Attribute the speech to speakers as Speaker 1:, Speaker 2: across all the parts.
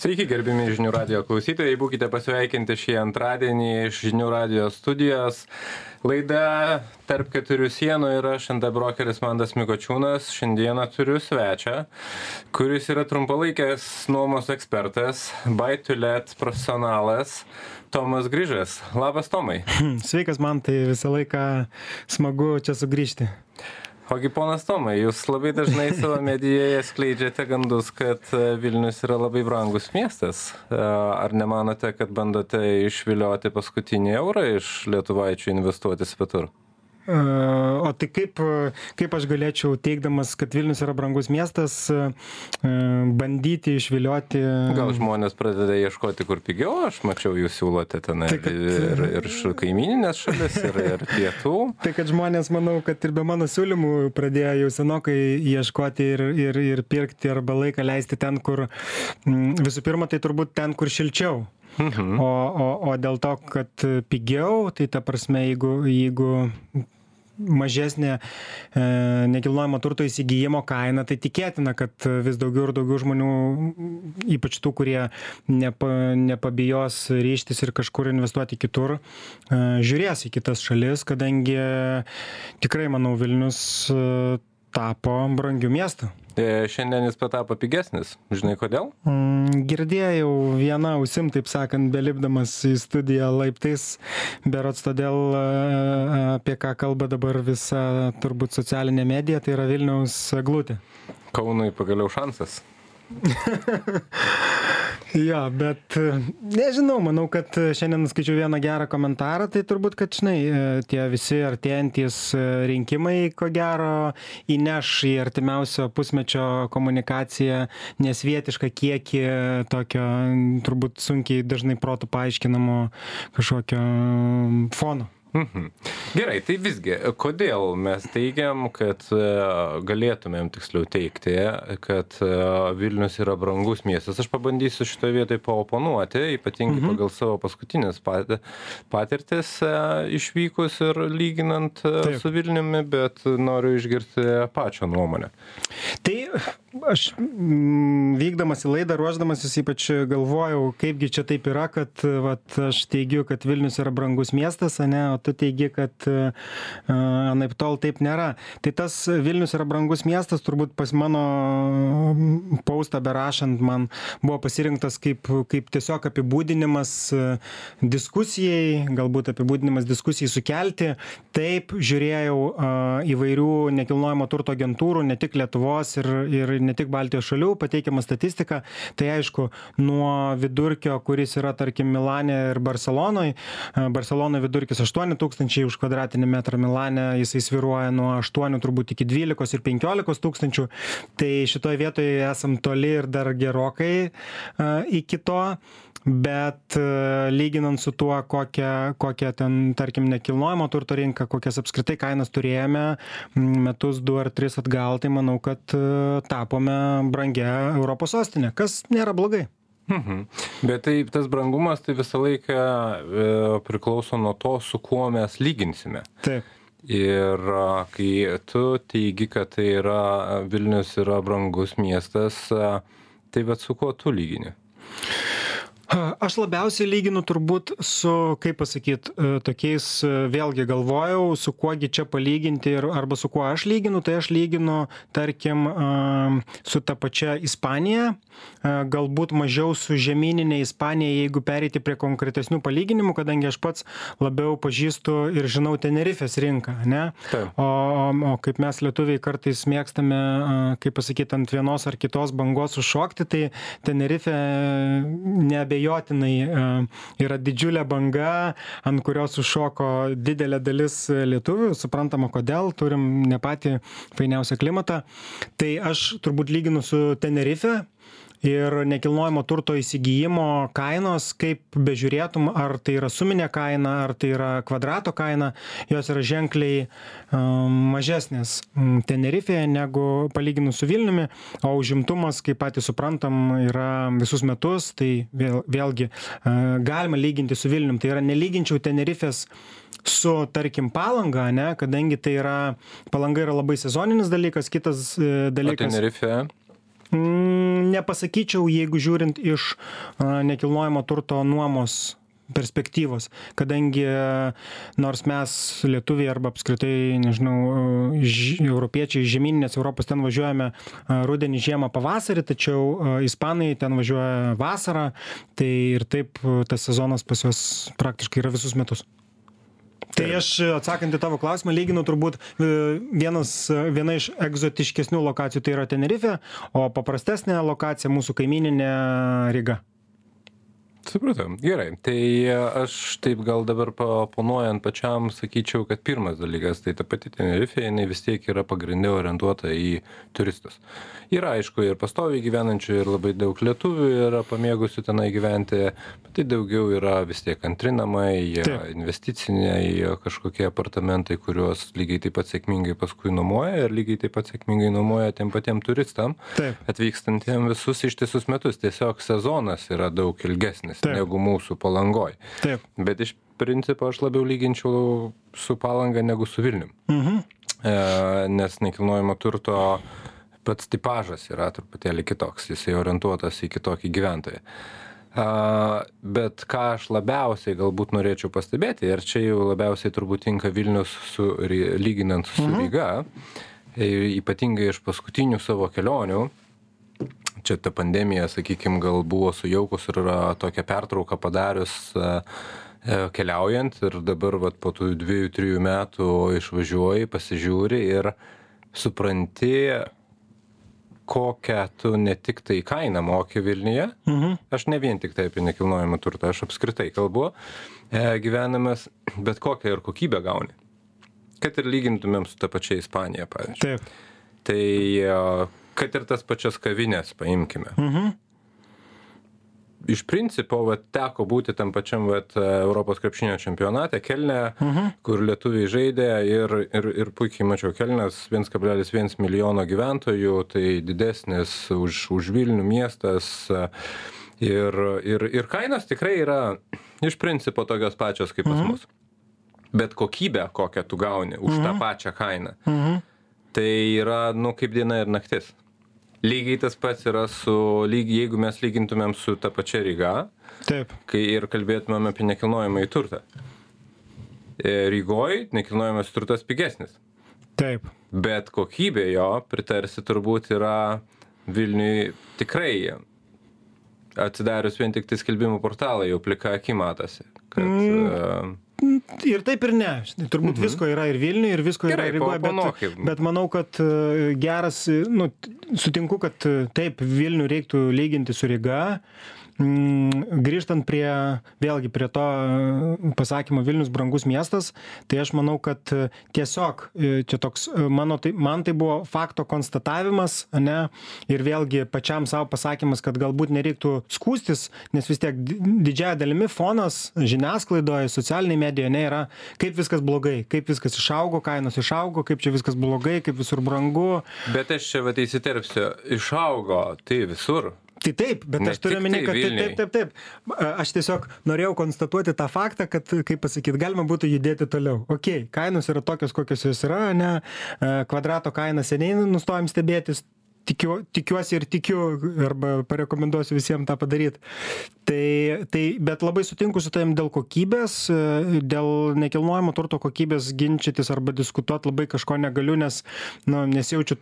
Speaker 1: Sveiki, gerbimi žinių radio klausytojai, būkite pasveikinti šį antradienį iš žinių radio studijos. Laida tarp keturių sienų aš, ND brokeris Mandas Mikočiūnas, šiandieną turiu svečią, kuris yra trumpalaikės nuomos ekspertas, baitulet profesionalas. Tomas Grįžas. Labas, Tomai.
Speaker 2: Sveikas, man tai visą laiką smagu čia sugrįžti.
Speaker 1: Ogi ponas Tomai, jūs labai dažnai savo medijoje skleidžiate gandus, kad e, Vilnius yra labai brangus miestas. E, ar nemanote, kad bandote išvilioti paskutinį eurą iš lietuvaičių investuoti svetur?
Speaker 2: O tai kaip, kaip aš galėčiau, teikdamas, kad Vilnius yra brangus miestas, bandyti išvilioti.
Speaker 1: Gal žmonės pradeda ieškoti kur pigiau, aš mačiau, jūs siūlote ten tai, kad... ir, ir iš kaimininės šalis, ir, ir pietų.
Speaker 2: Tai kad žmonės, manau, kad ir be mano siūlymų pradėjo jau senokai ieškoti ir, ir, ir pirkti arba laiką leisti ten, kur visų pirma, tai turbūt ten, kur šilčiau. Mhm. O, o, o dėl to, kad pigiau, tai ta prasme, jeigu, jeigu mažesnė e, nekilnojamo turto įsigijimo kaina, tai tikėtina, kad vis daugiau ir daugiau žmonių, ypač tų, kurie nepa, nepabijos ryštis ir kažkur investuoti kitur, e, žiūrės į kitas šalis, kadangi tikrai, manau, Vilnius e, tapo brangiu miestu.
Speaker 1: E, šiandien jis patapo pigesnis. Žinai kodėl?
Speaker 2: Mm, girdėjau vieną ausim, taip sakant, belipdamas į studiją laiptais, berots todėl, e, apie ką kalba dabar visa turbūt socialinė medija, tai yra Vilniaus glūtė.
Speaker 1: Kaunui pagaliau šansas.
Speaker 2: jo, bet nežinau, manau, kad šiandien skaičiau vieną gerą komentarą, tai turbūt, kad, žinai, tie visi artėjantys rinkimai, ko gero, įneš į artimiausio pusmečio komunikaciją nesvietišką kiekį tokio, turbūt sunkiai dažnai protų paaiškinamo kažkokio fono.
Speaker 1: Mhm. Gerai, tai visgi, kodėl mes teigiam, kad e, galėtumėm tiksliau teikti, kad e, Vilnius yra brangus miestas? Aš pabandysiu šitoje vietoje paoponuoti, ypatingai mhm. pagal savo paskutinės patirtis e, išvykus ir lyginant Taip. su Vilniumi, bet noriu išgirsti pačią nuomonę.
Speaker 2: Tai aš mm, vykdamas į laidą, ruoždamasis ypač galvojau, kaipgi čia taip yra, kad vat, aš teigiu, kad Vilnius yra brangus miestas, ne, o tu teigi, kad anaip tol taip nėra. Tai tas Vilnius yra brangus miestas, turbūt pas mano paustą berašant man buvo pasirinktas kaip, kaip tiesiog apibūdinimas diskusijai, galbūt apibūdinimas diskusijai sukelti. Taip žiūrėjau įvairių nekilnojamo turto agentūrų, ne tik Lietuvos ir, ir ne tik Baltijos šalių, pateikiama statistika. Tai aišku, nuo vidurkio, kuris yra, tarkim, Milane ir Barcelonoje, Barcelonoje vidurkis 8 aštuoni tūkstančiai už kvadratinį metrą milane jisai svyruoja nuo aštuonių turbūt iki dvylikos ir penkiolikos tūkstančių tai šitoj vietoj esam toli ir dar gerokai iki to bet lyginant su tuo kokią kokią ten tarkim nekilnojamo turto rinką kokias apskritai kainas turėjome metus du ar tris atgal tai manau kad tapome brangia europos sostine kas nėra blogai
Speaker 1: Mhm. Bet tai tas brangumas tai visą laiką e, priklauso nuo to, su kuo mes lyginsime.
Speaker 2: Taip.
Speaker 1: Ir kai tu teigi, kad tai yra Vilnius yra brangus miestas, tai bet su kuo tu lygini?
Speaker 2: Aš labiausiai lyginu turbūt su, kaip pasakyt, e, tokiais, e, vėlgi galvojau, su kuogi čia palyginti ir arba su kuo aš lyginu, tai aš lyginu, tarkim, su ta pačia Ispanija, galbūt mažiau su žemyninė Ispanija, jeigu pereiti prie konkretesnių palyginimų, kadangi aš pats labiau pažįstu ir žinau Tenerifės rinką, ne? Taip. O, o kaip mes lietuviai kartais mėgstame, kaip pasakyti, ant vienos ar kitos bangos užšokti, tai Tenerifė neabejotinai neabejotinai e, yra didžiulė banga, ant kurios užšoko didelė dalis lietuvių, suprantama kodėl, turim ne patį fainiausią klimatą. Tai aš turbūt lyginu su Tenerife, ir nekilnojamo turto įsigijimo kainos kaip bežiūrėtum ar tai yra suminė kaina ar tai yra kvadrato kaina jos yra ženkliai mažesnės tenerifėje negu palyginus su vilniumi o užimtumas kaip patys suprantam yra visus metus tai vėl vėlgi galima lyginti su vilnium. Tai yra nelyginčiau tenerifės su tarkim palanga ane kadangi tai yra palanga yra labai sezoninis dalykas kitas e, dalykas.
Speaker 1: Tenerifė?
Speaker 2: Mm, nepasakyčiau, jeigu žiūrint iš nekilnojamo turto nuomos perspektyvos, kadangi nors mes lietuviai arba apskritai, nežinau, ž, europiečiai žemyninės Europos ten važiuojame rudenį, žiemą, pavasarį, tačiau ispanai ten važiuoja vasarą, tai ir taip tas sezonas pas juos praktiškai yra visus metus. Tai aš atsakant į tavo klausimą, lyginu turbūt e, vienas, viena iš egzotiškesnių lokacijų tai yra Tenerife, o paprastesnė lokacija mūsų kaimininė Ryga.
Speaker 1: Supratau. Gerai. Tai aš taip gal dabar paponuojant pačiam sakyčiau, kad pirmas dalykas, tai ta pati Tenerife, jinai vis tiek yra pagrindė orientuota į turistus. Yra aišku ir pastoviai gyvenančių, ir labai daug lietuvių yra pamėgusių tenai gyventi, bet tai daugiau yra vis tiek antri namai, Taip. investiciniai kažkokie apartamentai, kuriuos lygiai taip pat sėkmingai paskui nuomoja ir lygiai taip pat sėkmingai nuomoja tiem patiem turistam, atvykstantiem visus ištisus metus. Tiesiog sezonas yra daug ilgesnis Taip. negu mūsų palangoj.
Speaker 2: Taip.
Speaker 1: Bet iš principo aš labiau lyginčiau su palanga negu su Vilnium. Mhm. E, nes nekilnojamo turto pats tipažas yra truputėlį kitoks, jisai orientuotas į kitokį gyventoją. A, bet ką aš labiausiai galbūt norėčiau pastebėti, ir čia jau labiausiai turbūt tinka Vilnius su, lyginant su mhm. Ryga, e, ypatingai iš paskutinių savo kelionių, čia ta pandemija, sakykime, gal buvo sujaukus ir tokią pertrauką padarius e, keliaujant ir dabar vat, po tų dviejų, trijų metų išvažiuoji, pasižiūri ir supranti, kokią tu ne tik tai kainą moki Vilniuje, mhm. aš ne vien tik tai apie nekilnojamą turtą, aš apskritai kalbu, e, gyvenamas, bet kokią ir kokybę gauni. Kad ir lygintumėm su ta pačia Ispanija, pavyzdžiui.
Speaker 2: Taip.
Speaker 1: Tai e, kad ir tas pačias kavinės paimkime. Mhm iš principo vat teko būti tam pačiam vat europos krepšinio čempionate kelne mhm. kur lietuviai žaidė ir ir ir puikiai mačiau kablelis viens milijono gyventojų tai didesnis už už vilnių miestas ir ir ir kainos tikrai yra iš principo tokios pačios kaip pas mhm. mus bet kokybė kokią tu gauni už tą mhm. pačią kainą tai yra nu kaip diena ir naktis lygiai tas pats yra su lyg jeigu mes lygintumėm su ta pačia ryga
Speaker 2: taip.
Speaker 1: kai ir kalbėtumėm apie nekilnojamąjį turtą. E, rygoj nekilnojamas turtas pigesnis.
Speaker 2: Taip.
Speaker 1: Bet kokybė jo pritarsi turbūt yra vilniuj tikrai atsidarius vien tiktai skelbimų portalą jau plika akim matosi kad mm.
Speaker 2: Ir taip ir ne. Turbūt mhm. visko yra ir Vilniuje, ir visko Gerai, yra Rygoje. Bet, bet manau, kad e, geras, nu, sutinku, kad e, taip, Vilnių reiktų lyginti su Ryga. Mm, grįžtant prie, vėlgi prie to e, pasakymo Vilnius brangus miestas, tai aš manau, kad e, tiesiog e, čia toks, mano, tai, man tai buvo fakto konstatavimas, ne, ir vėlgi pačiam savo pasakymas, kad galbūt nereiktų skūstis, nes vis tiek didžiaja dalimi fonas žiniasklaidoje, socialinėje medijoje nėra, kaip viskas blogai, kaip viskas išaugo, kainos išaugo, kaip čia viskas blogai, kaip visur brangu.
Speaker 1: Bet aš čia va įsiterpsiu, išaugo tai visur
Speaker 2: tai taip bet aš turiu omeny kad taip taip taip aš tiesiog norėjau konstatuoti tą faktą kad kaip pasakyt galima būtų judėti toliau. Okei kainos yra tokios kokios jos yra ane kvadrato kainą seniai nustojom stebėtis tikiu tikiuosi ir tikiu arba parekomenduosiu visiem tą padaryt. Tai tai bet labai sutinku su tavim dėl kokybės dėl nekilnojamo turto kokybės ginčytis arba diskutuot labai kažko negaliu nes nu nesijaučiu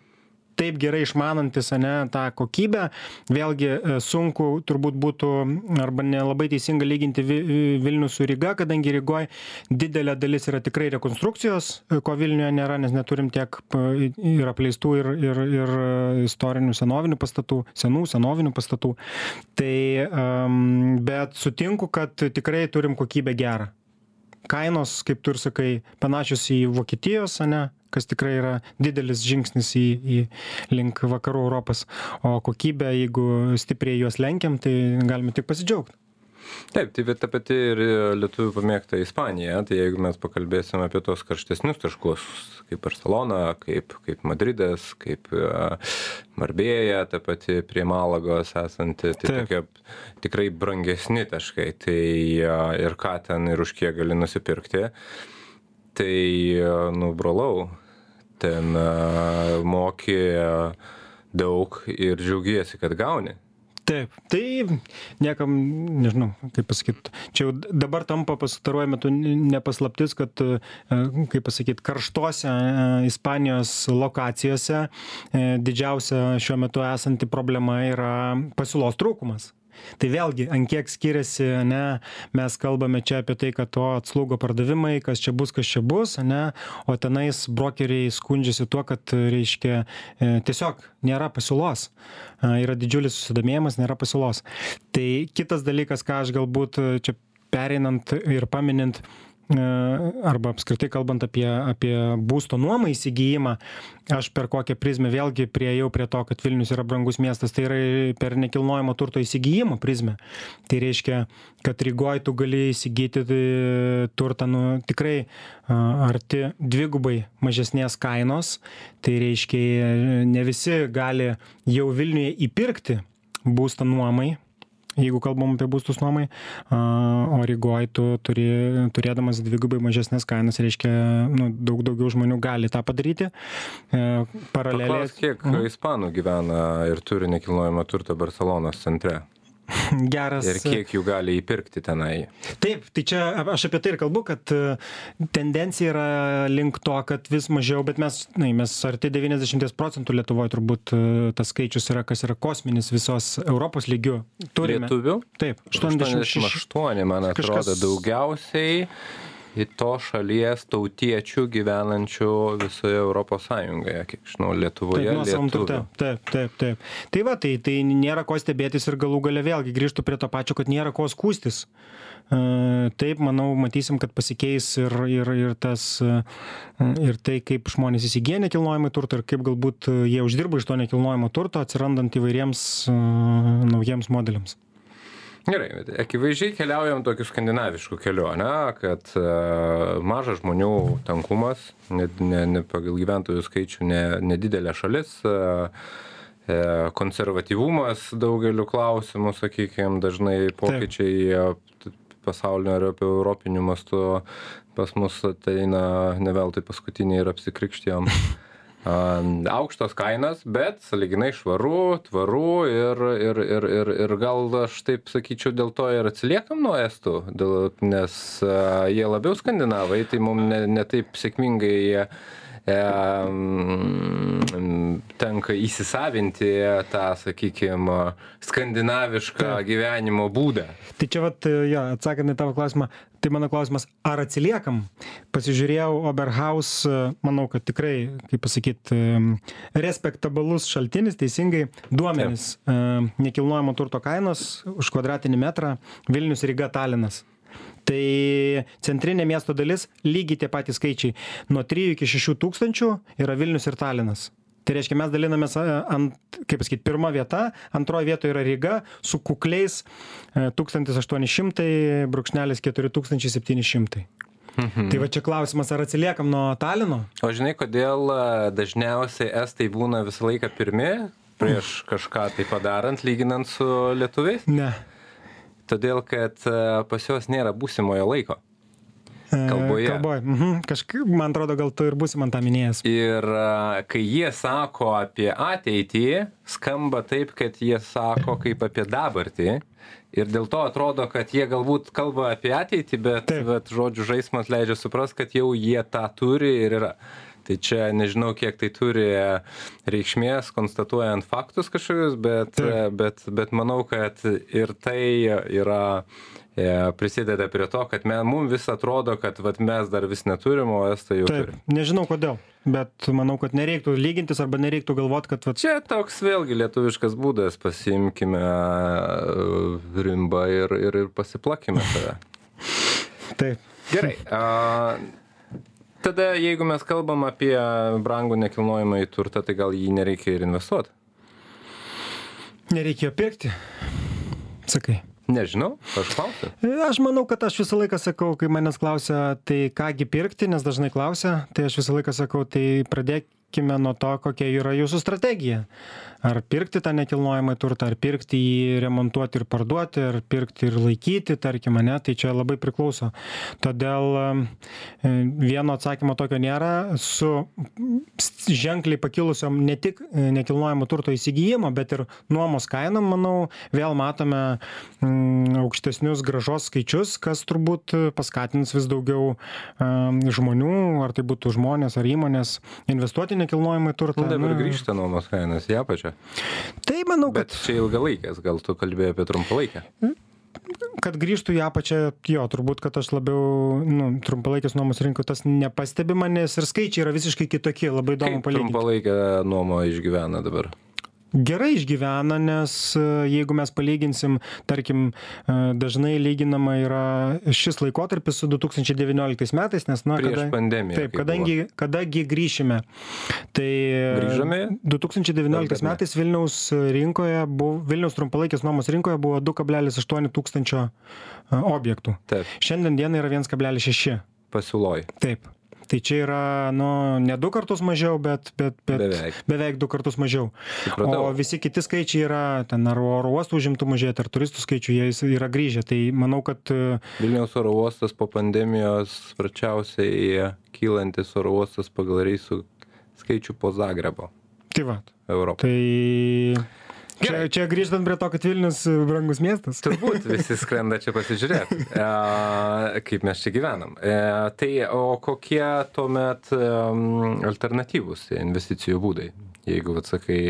Speaker 2: taip gerai išmanantis ane tą kokybę. Vėlgi e, sunku turbūt būtų arba nelabai teisinga lyginti vi vilnių su ryga kadangi rygoj didelė dalis yra tikrai rekonstrukcijos e, ko vilniuje nėra nes neturim tiek ir apleistų ir ir ir istorinių senovinių pastatų senų senovinių pastatų. Tai am bet sutinku kad tikrai turim kokybę gerą. Kainos kaip tu ir sakai panašios į vokietijos ane kas tikrai yra didelis žingsnis į į link vakarų europos o kokybę jeigu stipriai juos lenkiam tai galime tik pasidžiaugt
Speaker 1: Taip, tai ta pati ir lietuvių pamėgta Ispanija, tai jeigu mes pakalbėsim apie tos karštesnius taškus, kaip Barcelona, kaip, kaip Madridas, kaip uh, Marbėja, ta pati prie Malagos esanti, tai Taip. tokie tikrai brangesni taškai, tai uh, ir ką ten ir už kiek gali nusipirkti. Tai nu brolau ten moki daug ir džiaugiesi, kad gauni.
Speaker 2: Taip, tai niekam, nežinau, kaip pasakyti, čia jau dabar tampa pastaruoju metu nepaslaptis, kad, e, kaip pasakyti, karštose e, Ispanijos lokacijose e, didžiausia šiuo metu esanti problema yra pasiūlos trūkumas. Tai vėlgi, ant kiek skiriasi, ne, mes kalbame čia apie tai, kad to atslūgo pardavimai, kas čia bus, kas čia bus, ne, o tenais brokeriai skundžiasi tuo, kad, reiškia, e, tiesiog nėra pasiūlos. Yra didžiulis susidomėjimas, nėra pasiūlos. Tai kitas dalykas, ką aš galbūt čia pereinant ir paminint, E, arba apskritai kalbant apie, apie būsto nuomą įsigijimą, aš per kokią prizmę vėlgi prieėjau prie to, kad Vilnius yra brangus miestas, tai yra per nekilnojamo turto įsigijimo prizmę. Tai reiškia, kad Rygoje tu gali įsigyti e, turtą nu, tikrai arti dvigubai mažesnės kainos, tai reiškia, ne visi gali jau Vilniuje įpirkti būstą nuomai, jeigu kalbam apie būstus nuomai, o Rygoj tu turi, turėdamas dvigubai mažesnės kainas, reiškia, nu, daug daugiau žmonių gali tą padaryti. E,
Speaker 1: paraleliai. Kiek mhm. ispanų gyvena ir turi nekilnojamą turtą Barcelonos centre?
Speaker 2: geras.
Speaker 1: Ir kiek jų gali įpirkti tenai.
Speaker 2: Taip, tai čia aš apie tai ir kalbu, kad e, tendencija yra link to, kad vis mažiau, bet mes, na, mes arti 90 procentų Lietuvoje turbūt e, tas skaičius yra, kas yra kosminis visos Europos lygių.
Speaker 1: Turime. Lietuvių?
Speaker 2: Taip,
Speaker 1: 88, 88 man atrodo, kažkas... daugiausiai į tos šalies tautiečių gyvenančių visoje Europos Sąjungoje, kiek žinau, Lietuvoje.
Speaker 2: Taip, turte. taip, taip, taip. Tai va, tai, tai nėra ko stebėtis ir galų gale vėlgi grįžtų prie to pačio, kad nėra ko skūstis. E, taip, manau, matysim, kad pasikeis ir, ir, ir, tas, e, ir tai, kaip žmonės įsigyja nekilnojamą turtą ir kaip galbūt jie uždirba iš to nekilnojamo turto, atsirandant įvairiems e, naujiems modeliams.
Speaker 1: Gerai, akivaizdžiai keliaujam tokiu skandinavišku keliu, ne, kad uh, mažas žmonių tankumas, ne, ne, ne pagal gyventojų skaičių ne, nedidelė šalis, uh, konservatyvumas daugeliu klausimų, sakykime, dažnai pokyčiai pasaulinio ar apie europinių mastų pas mus ateina ne veltui paskutiniai ir apsikrikštijom. aukštos kainos, bet saliginai švaru, tvaru ir, ir, ir, ir, ir gal aš taip sakyčiau dėl to ir atsiliekam nuo estų, dėl, nes jie labiau skandinavai, tai mums ne, ne taip sėkmingai jie tenka įsisavinti tą, sakykime, skandinavišką gyvenimo būdą.
Speaker 2: Tai čia, vat, jo, atsakant į tavo klausimą, tai mano klausimas, ar atsiliekam? Pasižiūrėjau Oberhaus, manau, kad tikrai, kaip pasakyti, respektabilus šaltinis, teisingai, duomenys, Taip. nekilnojamo turto kainos už kvadratinį metrą Vilnius Ryga Talinas tai centrinė miesto dalis lygiai tie patys skaičiai nuo trijų iki šešių tūkstančių yra vilnius ir talinas tai reiškia mes dalinamės ant kaip pasakyt pirma vieta antroj vietoj yra ryga su kukliais e, tūkstantis aštuoni šimtai brūkšnelis keturi tūkstančiai septyni šimtai Mhm. Tai va čia klausimas, ar atsiliekam nuo Talino?
Speaker 1: O žinai, kodėl e, dažniausiai estai būna visą laiką pirmi prieš kažką tai padarant, lyginant su lietuviais?
Speaker 2: Ne
Speaker 1: todėl kad e, pas juos nėra būsimojo laiko.
Speaker 2: Kalboje. Kalboje. Mhm. Kažkaip, man atrodo, gal tu ir būsi man tą minėjęs.
Speaker 1: Ir kai jie sako apie ateitį, skamba taip, kad jie sako kaip apie dabartį. Ir dėl to atrodo, kad jie galbūt kalba apie ateitį, bet, bet žodžių žaidimas leidžia suprasti, kad jau jie tą turi ir yra tai čia nežinau kiek tai turi reikšmės konstatuojant faktus kažkokius bet bet bet manau kad ir tai yra e, prisideda prie to, kad me, mums vis atrodo, kad vat, mes dar vis neturim, o estai jau turi.
Speaker 2: Nežinau kodėl, bet manau, kad nereiktų lygintis arba nereiktų galvoti, kad... Vat...
Speaker 1: Čia toks vėlgi lietuviškas būdas, pasimkime e, rimbą ir, ir, ir pasiplakime save.
Speaker 2: Taip.
Speaker 1: Gerai. A, tada jeigu mes kalbam apie brangų nekilnojamąjį turtą tai gal jį nereikia ir investuot
Speaker 2: nereikėjo pirkti sakai
Speaker 1: Nežinau, aš klausiu.
Speaker 2: Aš manau, kad aš visą laiką sakau, kai manęs klausia, tai kągi pirkti, nes dažnai klausia, tai aš visą laiką sakau, tai pradėk, pradėkime nuo to, kokia yra jūsų strategija. Ar pirkti tą nekilnojamą turtą, ar pirkti jį, remontuoti ir parduoti, ar pirkti ir laikyti, tarkim, ne, tai čia labai priklauso. Todėl e, vieno atsakymo tokio nėra. Su ženkliai pakilusiom ne tik e, nekilnojamo turto įsigijimo, bet ir nuomos kainom, manau, vėl matome mm, aukštesnius gražos skaičius, kas turbūt paskatins vis daugiau um, žmonių, ar tai būtų žmonės ar įmonės, investuoti nekilnojamą turtą.
Speaker 1: Nu, dabar grįžta nuomos kainos į apačią.
Speaker 2: Tai manau,
Speaker 1: Bet
Speaker 2: kad,
Speaker 1: čia ilgalaikės, gal tu kalbėjai apie trumpalaikę.
Speaker 2: kad grįžtų į apačią, jo, turbūt, kad aš labiau, nu, trumpalaikės nuomos rinkoje tas nepastebima, nes ir skaičiai yra visiškai kitokie, labai įdomu palyginti.
Speaker 1: trumpalaikę nuomą išgyvena dabar?
Speaker 2: Gerai išgyvena, nes e, jeigu mes palyginsim, tarkim, e, dažnai lyginama yra šis laikotarpis su 2019 metais, nes, na,
Speaker 1: Prieš pandemiją,
Speaker 2: Taip, kadangi, kadagi grįšime. Tai e,
Speaker 1: Grįžome?
Speaker 2: 2019
Speaker 1: Dar ne.
Speaker 2: metais Vilniaus rinkoje, buvo, Vilniaus trumpalaikės nuomos rinkoje buvo 2,8 tūkstančio objektų.
Speaker 1: Taip,
Speaker 2: Šiandien dienai yra 1,6.
Speaker 1: pasiūloj.
Speaker 2: Taip. Tai čia yra, nu, ne du kartus mažiau, bet, bet, bet
Speaker 1: Beveik.
Speaker 2: beveik du kartus mažiau.
Speaker 1: Supratau.
Speaker 2: O visi kiti skaičiai yra, ten ar oro uostų užimtų mažėti, ar turistų skaičių, jie yra grįžę. Tai manau, kad e,
Speaker 1: Vilniaus oro uostas po pandemijos sparčiausiai kylantis oro uostas pagal reisų skaičių po Zagrebo
Speaker 2: tai va.
Speaker 1: Europą.
Speaker 2: Tai
Speaker 1: Gerai.
Speaker 2: čia grįžtant prie to, kad Vilnius e, brangus miestas.
Speaker 1: Turbūt visi skrenda čia pasižiūrėti, e, kaip mes čia gyvenam. E, tai o kokie tuomet em, alternatyvūs investicijų būdai? Jeigu, atsakai,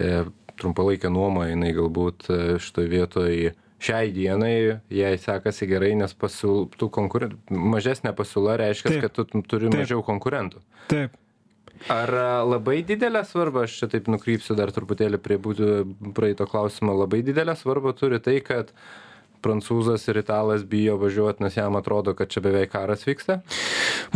Speaker 1: e, trumpalaikė nuoma, jinai galbūt e, šitoje vietoje šiai dienai jai sekasi gerai, nes pasiūl, konkuren... mažesnė pasiūla reiškia,
Speaker 2: Taip.
Speaker 1: kad tu turi
Speaker 2: Taip.
Speaker 1: mažiau konkurentų.
Speaker 2: Taip.
Speaker 1: Ar a, labai didelę svarbą, aš čia taip nukrypsiu dar truputėlį prie būtų praeito klausimo, labai didelę svarbą turi tai, kad prancūzas ir italas bijo važiuoti, nes jam atrodo, kad čia beveik karas vyksta?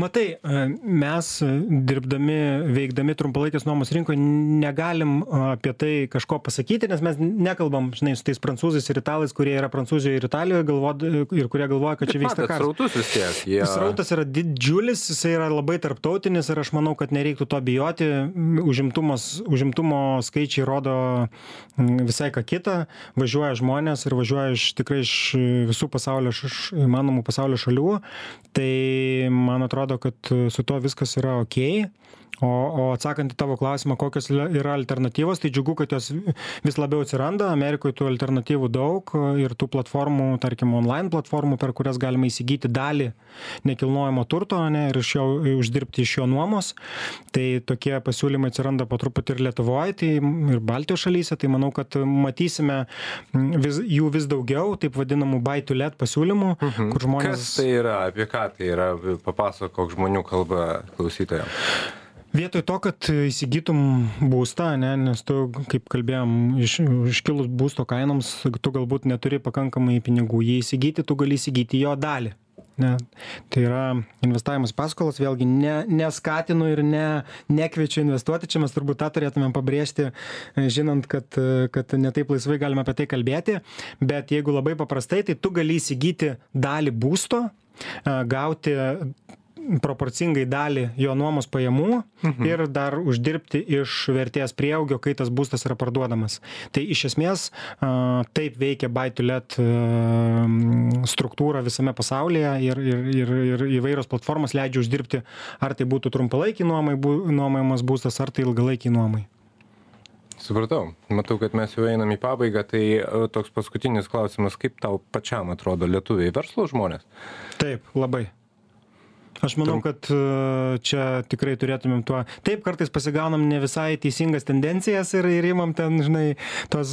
Speaker 2: Matai, e, mes e, dirbdami, veikdami trumpalaikės nuomos rinkoje negalim e, apie tai kažko pasakyti, nes mes nekalbam, žinai, su tais prancūzais ir italais, kurie yra Prancūzijoje ir Italijoje galvod, ir kurie galvoja, kad čia vyksta karas.
Speaker 1: srautus vis tiek. Jie...
Speaker 2: Srautas yra didžiulis, jisai yra labai tarptautinis ir aš manau, kad nereiktų to bijoti. Užimtumas, užimtumo skaičiai rodo mm, visai ką kitą. Važiuoja žmonės ir važiuoja iš tikrai iš visų pasaulio, iš įmanomų pasaulio šalių. Tai man atrodo, kad su to viskas yra ok. O, o atsakant į tavo klausimą, kokios yra alternatyvos, tai džiugu, kad jos vis labiau atsiranda. Amerikoje tų alternatyvų daug ir tų platformų, tarkim, online platformų, per kurias galima įsigyti dalį nekilnojamo turto ne, ir iš jo, uždirbti iš jo nuomos. Tai tokie pasiūlymai atsiranda po truputį ir Lietuvoje, tai ir Baltijos šalyse. Tai manau, kad matysime vis, jų vis daugiau, taip vadinamų buy to let pasiūlymų, mhm. kur žmonės...
Speaker 1: Kas tai yra, apie ką tai yra, papasakok žmonių kalbą klausytojams.
Speaker 2: Vietoj to, kad įsigytum būstą, ne, nes tu, kaip kalbėjom, iš, iškilus būsto kainoms, tu galbūt neturi pakankamai pinigų. Jį įsigyti, tu gali įsigyti jo dalį. Ne, tai yra investavimas į paskolas, vėlgi ne, neskatinu ir ne, nekviečiu investuoti, čia mes turbūt tą turėtumėm pabrėžti, e, žinant, kad, e, kad netaip laisvai galime apie tai kalbėti, bet jeigu labai paprastai, tai tu gali įsigyti dalį būsto, e, gauti proporcingai dalį jo nuomos pajamų mhm. ir dar uždirbti iš vertės prieaugio, kai tas būstas yra parduodamas. Tai iš esmės taip veikia a, struktūra visame pasaulyje ir, ir, ir, ir įvairios platformos leidžia uždirbti, ar tai būtų trumpalaikiai nuomai, nuomojamas būstas, ar tai ilgalaikiai nuomai.
Speaker 1: Supratau. Matau, kad mes jau einam į pabaigą, tai toks paskutinis klausimas, kaip tau pačiam atrodo lietuviai verslo žmonės?
Speaker 2: Taip, labai. Aš manau, kad e, čia tikrai turėtumėm tuo. Taip, kartais pasigaunam ne visai teisingas tendencijas ir, ir imam ten, žinai, tos...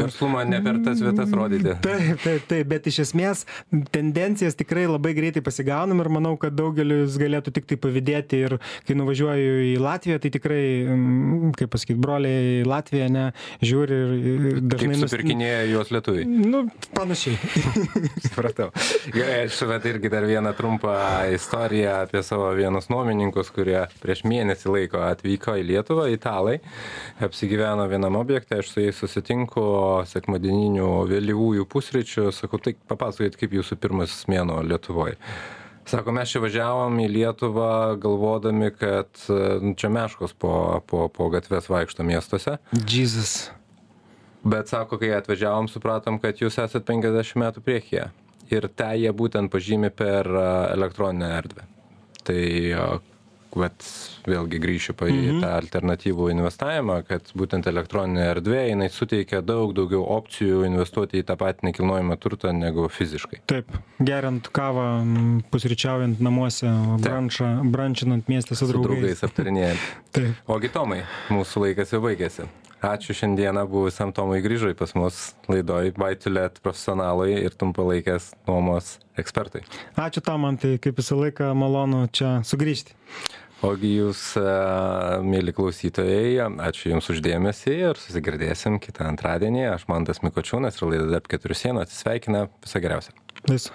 Speaker 1: Verslumą ne per tas vietas rodyti.
Speaker 2: Taip, taip, taip, bet iš esmės tendencijas tikrai labai greitai pasigaunam ir manau, kad daugelis galėtų tik tai pavydėti ir kai nuvažiuoju į Latviją, tai tikrai, kaip pasakyti, broliai į Latviją, ne, žiūri ir, ir dažnai... Nus-
Speaker 1: supirkinėja juos lietuviai.
Speaker 2: Nu, panašiai.
Speaker 1: Supratau. Gerai, aš vat irgi dar vieną trumpą istoriją apie savo vienus nuomininkus, kurie prieš mėnesį laiko atvyko į Lietuvą, italai, apsigyveno vienam objekte, aš su jais susitinku sekmadieninių vėlyvųjų pusryčių, sakau, tai papasakokit, kaip jūsų pirmas mėnuo Lietuvoje. Sako, mes čia važiavom į Lietuvą galvodami, kad nu, čia meškos po, po, po gatves vaikšto miestuose.
Speaker 2: Jesus.
Speaker 1: Bet sako, kai atvažiavom, supratom, kad jūs esat 50 metų priekyje. Ir tą jie būtent pažymi per elektroninę erdvę. Tai vat vėlgi grįšiu pa į
Speaker 2: Mhm.
Speaker 1: tą alternatyvų investavimą, kad būtent elektroninė erdvė, jinai suteikia daug daugiau opcijų investuoti į tą patį nekilnojamą turtą negu fiziškai.
Speaker 2: Taip, geriant kavą, pusryčiaujant namuose, brančą, brančinant miestą su
Speaker 1: Su
Speaker 2: draugais.
Speaker 1: draugais aptarinėjant.
Speaker 2: Taip.
Speaker 1: Ogi Tomai, mūsų laikas jau baigėsi. Ačiū šiandieną buvusiam Tomui grįžai pas mus laidoj Vaitulėt profesionalai ir trumpalaikės nuomos ekspertai.
Speaker 2: Ačiū tam, man tai kaip visą laiką malonu čia sugrįžti.
Speaker 1: Ogi jūs, e, mėly klausytojai, ačiū Jums uždėmesį ir susigirdėsim kitą antradienį. Aš Mantas Mikočiūnas ir laida Darp keturių sienų atsisveikina. Viso geriausio.
Speaker 2: Viso.